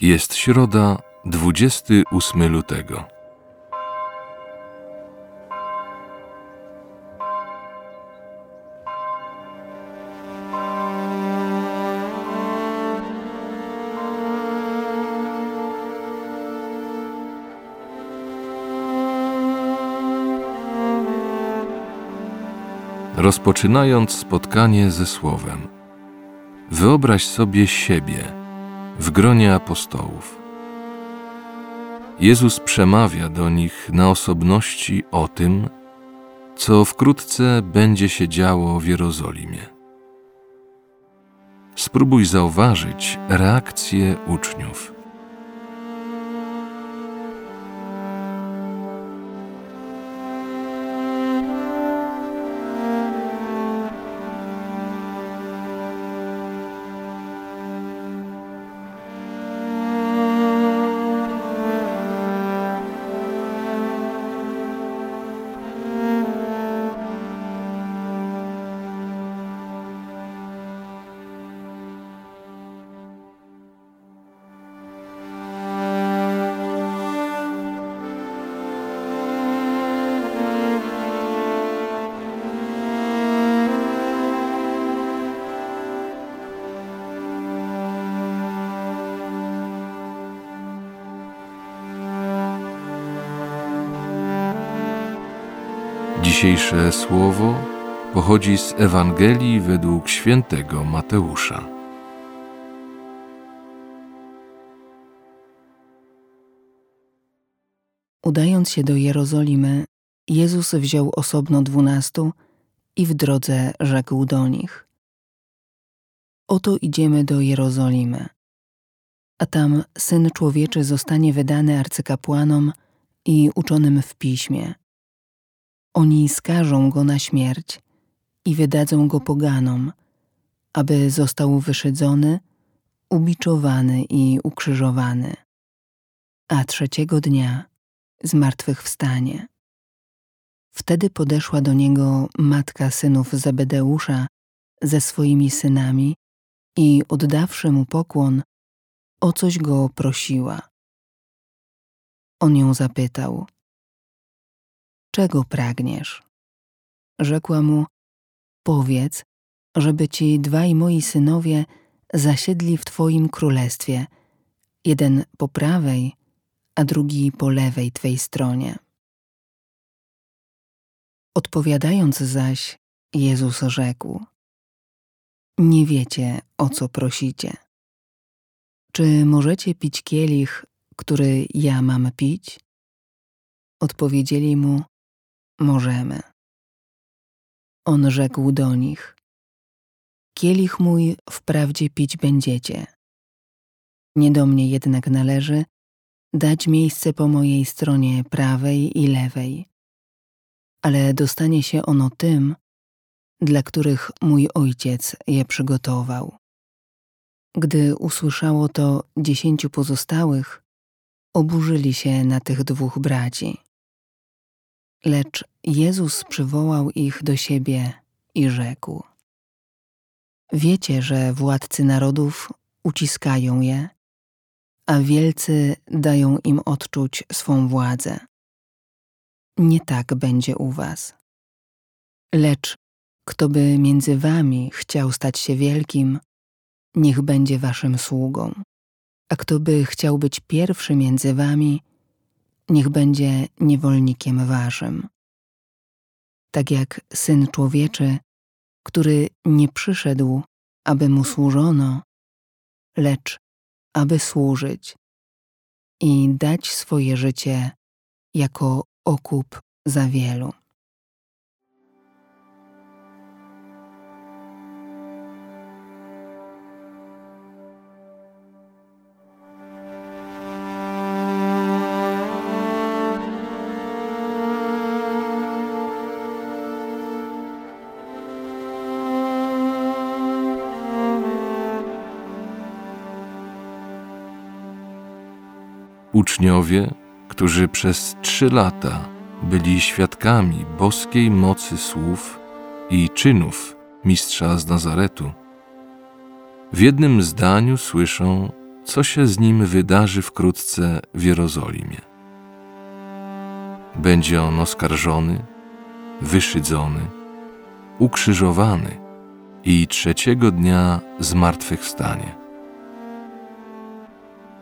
Jest środa, 28 lutego. Rozpoczynając spotkanie ze Słowem, wyobraź sobie siebie w gronie apostołów. Jezus przemawia do nich na osobności o tym, co wkrótce będzie się działo w Jerozolimie. Spróbuj zauważyć reakcję uczniów. Dzisiejsze słowo pochodzi z Ewangelii według świętego Mateusza. Udając się do Jerozolimy, Jezus wziął osobno dwunastu i w drodze rzekł do nich: Oto idziemy do Jerozolimy, a tam syn człowieczy zostanie wydany arcykapłanom i uczonym w piśmie oni skażą go na śmierć i wydadzą go poganom, aby został wyszydzony, ubiczowany i ukrzyżowany, a trzeciego dnia zmartwychwstanie. Wtedy podeszła do niego matka synów Zebedeusza ze swoimi synami i oddawszy mu pokłon, o coś go prosiła. On ją zapytał – czego pragniesz? Rzekła mu, powiedz, żeby ci dwaj moi synowie zasiedli w Twoim królestwie, jeden po prawej, a drugi po lewej Twej stronie. Odpowiadając zaś, Jezus rzekł: Nie wiecie, o co prosicie. Czy możecie pić kielich, który ja mam pić? Odpowiedzieli mu: możemy. On rzekł do nich: Kielich mój wprawdzie pić będziecie. Nie do mnie jednak należy dać miejsce po mojej stronie prawej i lewej, ale dostanie się ono tym, dla których mój ojciec je przygotował. Gdy usłyszało to dziesięciu pozostałych, oburzyli się na tych dwóch braci. Lecz Jezus przywołał ich do siebie i rzekł: Wiecie, że władcy narodów uciskają je, a wielcy dają im odczuć swą władzę. Nie tak będzie u was. Lecz kto by między wami chciał stać się wielkim, niech będzie waszym sługą. A kto by chciał być pierwszy między wami, niech będzie niewolnikiem waszym. Tak jak syn człowieczy, który nie przyszedł, aby mu służono, lecz aby służyć i dać swoje życie jako okup za wielu. Uczniowie, którzy przez trzy lata byli świadkami boskiej mocy słów i czynów mistrza z Nazaretu, w jednym zdaniu słyszą, co się z nim wydarzy wkrótce w Jerozolimie. Będzie on oskarżony, wyszydzony, ukrzyżowany i trzeciego dnia zmartwychwstanie.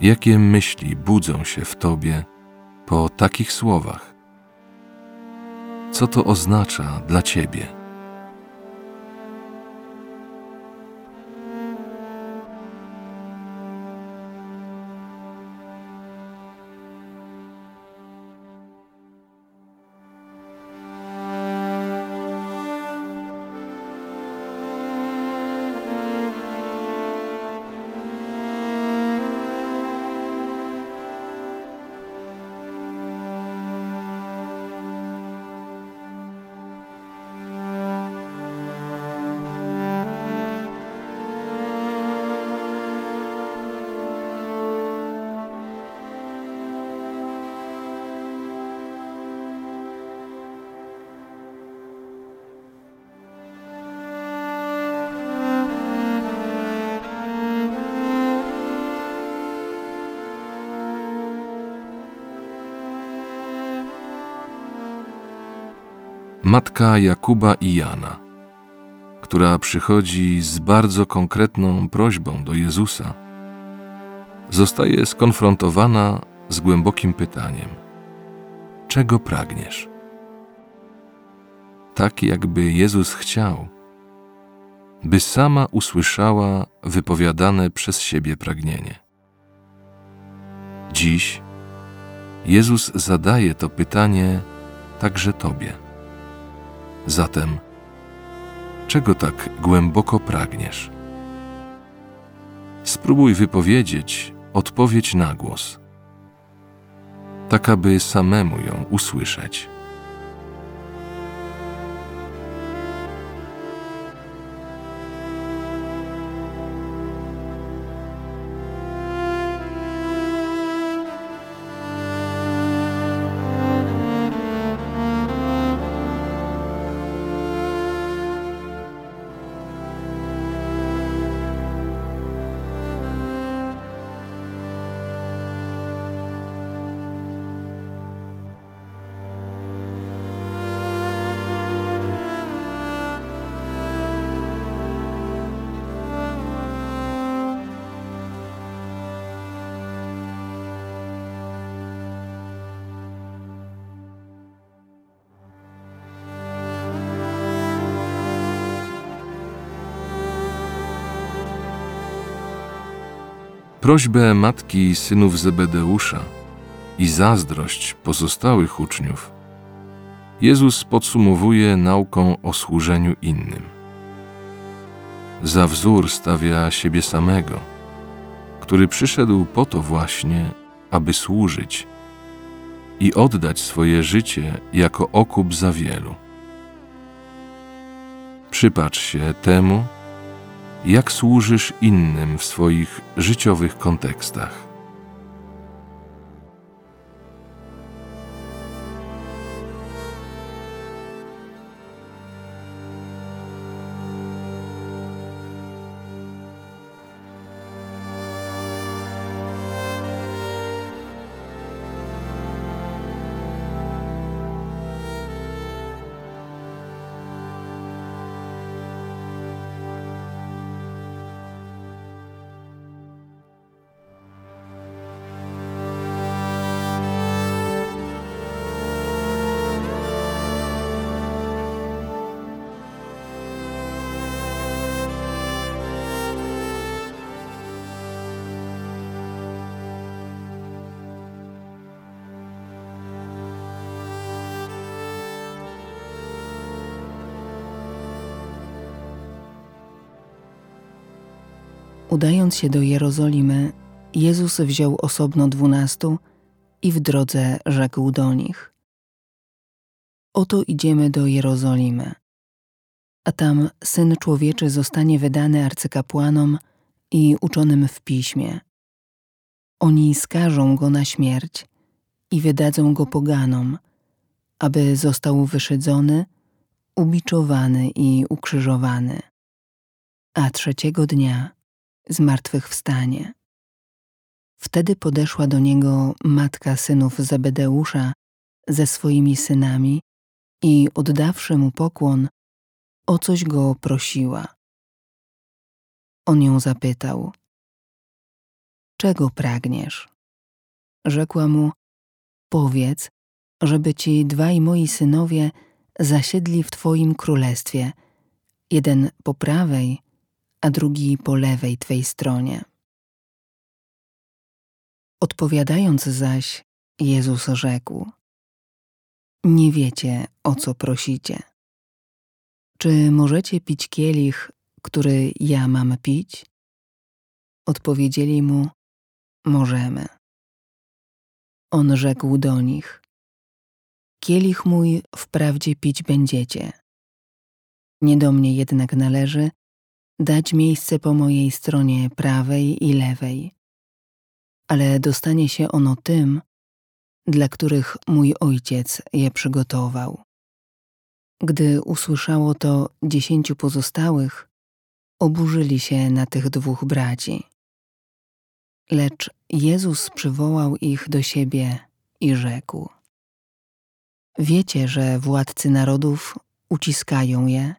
Jakie myśli budzą się w tobie po takich słowach? Co to oznacza dla ciebie? Matka Jakuba i Jana, która przychodzi z bardzo konkretną prośbą do Jezusa, zostaje skonfrontowana z głębokim pytaniem: Czego pragniesz? Tak jakby Jezus chciał, by sama usłyszała wypowiadane przez siebie pragnienie. Dziś Jezus zadaje to pytanie także Tobie. Zatem, czego tak głęboko pragniesz? Spróbuj wypowiedzieć odpowiedź na głos, tak aby samemu ją usłyszeć. Prośbę matki synów Zebedeusza i zazdrość pozostałych uczniów Jezus podsumowuje nauką o służeniu innym. Za wzór stawia siebie samego, który przyszedł po to właśnie, aby służyć i oddać swoje życie jako okup za wielu. Przypatrz się temu, jak służysz innym w swoich życiowych kontekstach. Udając się do Jerozolimy, Jezus wziął osobno dwunastu i w drodze rzekł do nich: Oto idziemy do Jerozolimy, a tam syn człowieczy zostanie wydany arcykapłanom i uczonym w piśmie. Oni skażą go na śmierć i wydadzą go poganom, aby został wyszydzony, ubiczowany i ukrzyżowany. A trzeciego dnia zmartwychwstanie. Wtedy podeszła do niego matka synów Zebedeusza ze swoimi synami i oddawszy mu pokłon, o coś go prosiła. On ją zapytał: Czego pragniesz? Rzekła mu: Powiedz, żeby ci dwaj moi synowie zasiedli w twoim królestwie, jeden po prawej, a drugi po lewej twej stronie. Odpowiadając zaś, Jezus rzekł: Nie wiecie, o co prosicie. Czy możecie pić kielich, który ja mam pić? Odpowiedzieli mu: Możemy. On rzekł do nich: Kielich mój wprawdzie pić będziecie. Nie do mnie jednak należy dać miejsce po mojej stronie prawej i lewej, ale dostanie się ono tym, dla których mój ojciec je przygotował. Gdy usłyszało to dziesięciu pozostałych, oburzyli się na tych dwóch braci. Lecz Jezus przywołał ich do siebie i rzekł: Wiecie, że władcy narodów uciskają je,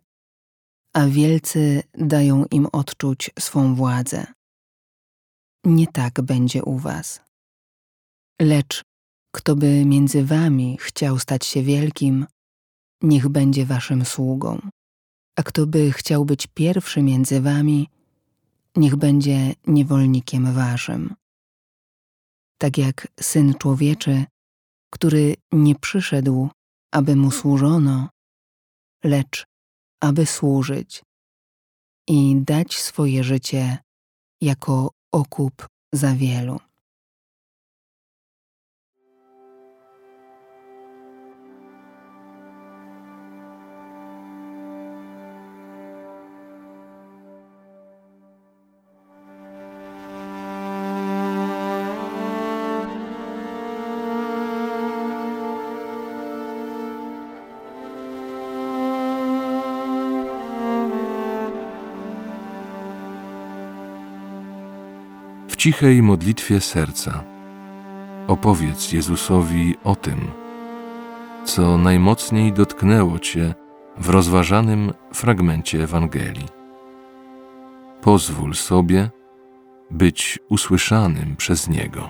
a wielcy dają im odczuć swą władzę. Nie tak będzie u was. Lecz kto by między wami chciał stać się wielkim, niech będzie waszym sługą. A kto by chciał być pierwszy między wami, niech będzie niewolnikiem waszym. Tak jak syn człowieczy, który nie przyszedł, aby mu służono, lecz aby służyć i dać swoje życie jako okup za wielu. Cichej modlitwie serca opowiedz Jezusowi o tym, co najmocniej dotknęło Cię w rozważanym fragmencie Ewangelii. Pozwól sobie być usłyszanym przez Niego.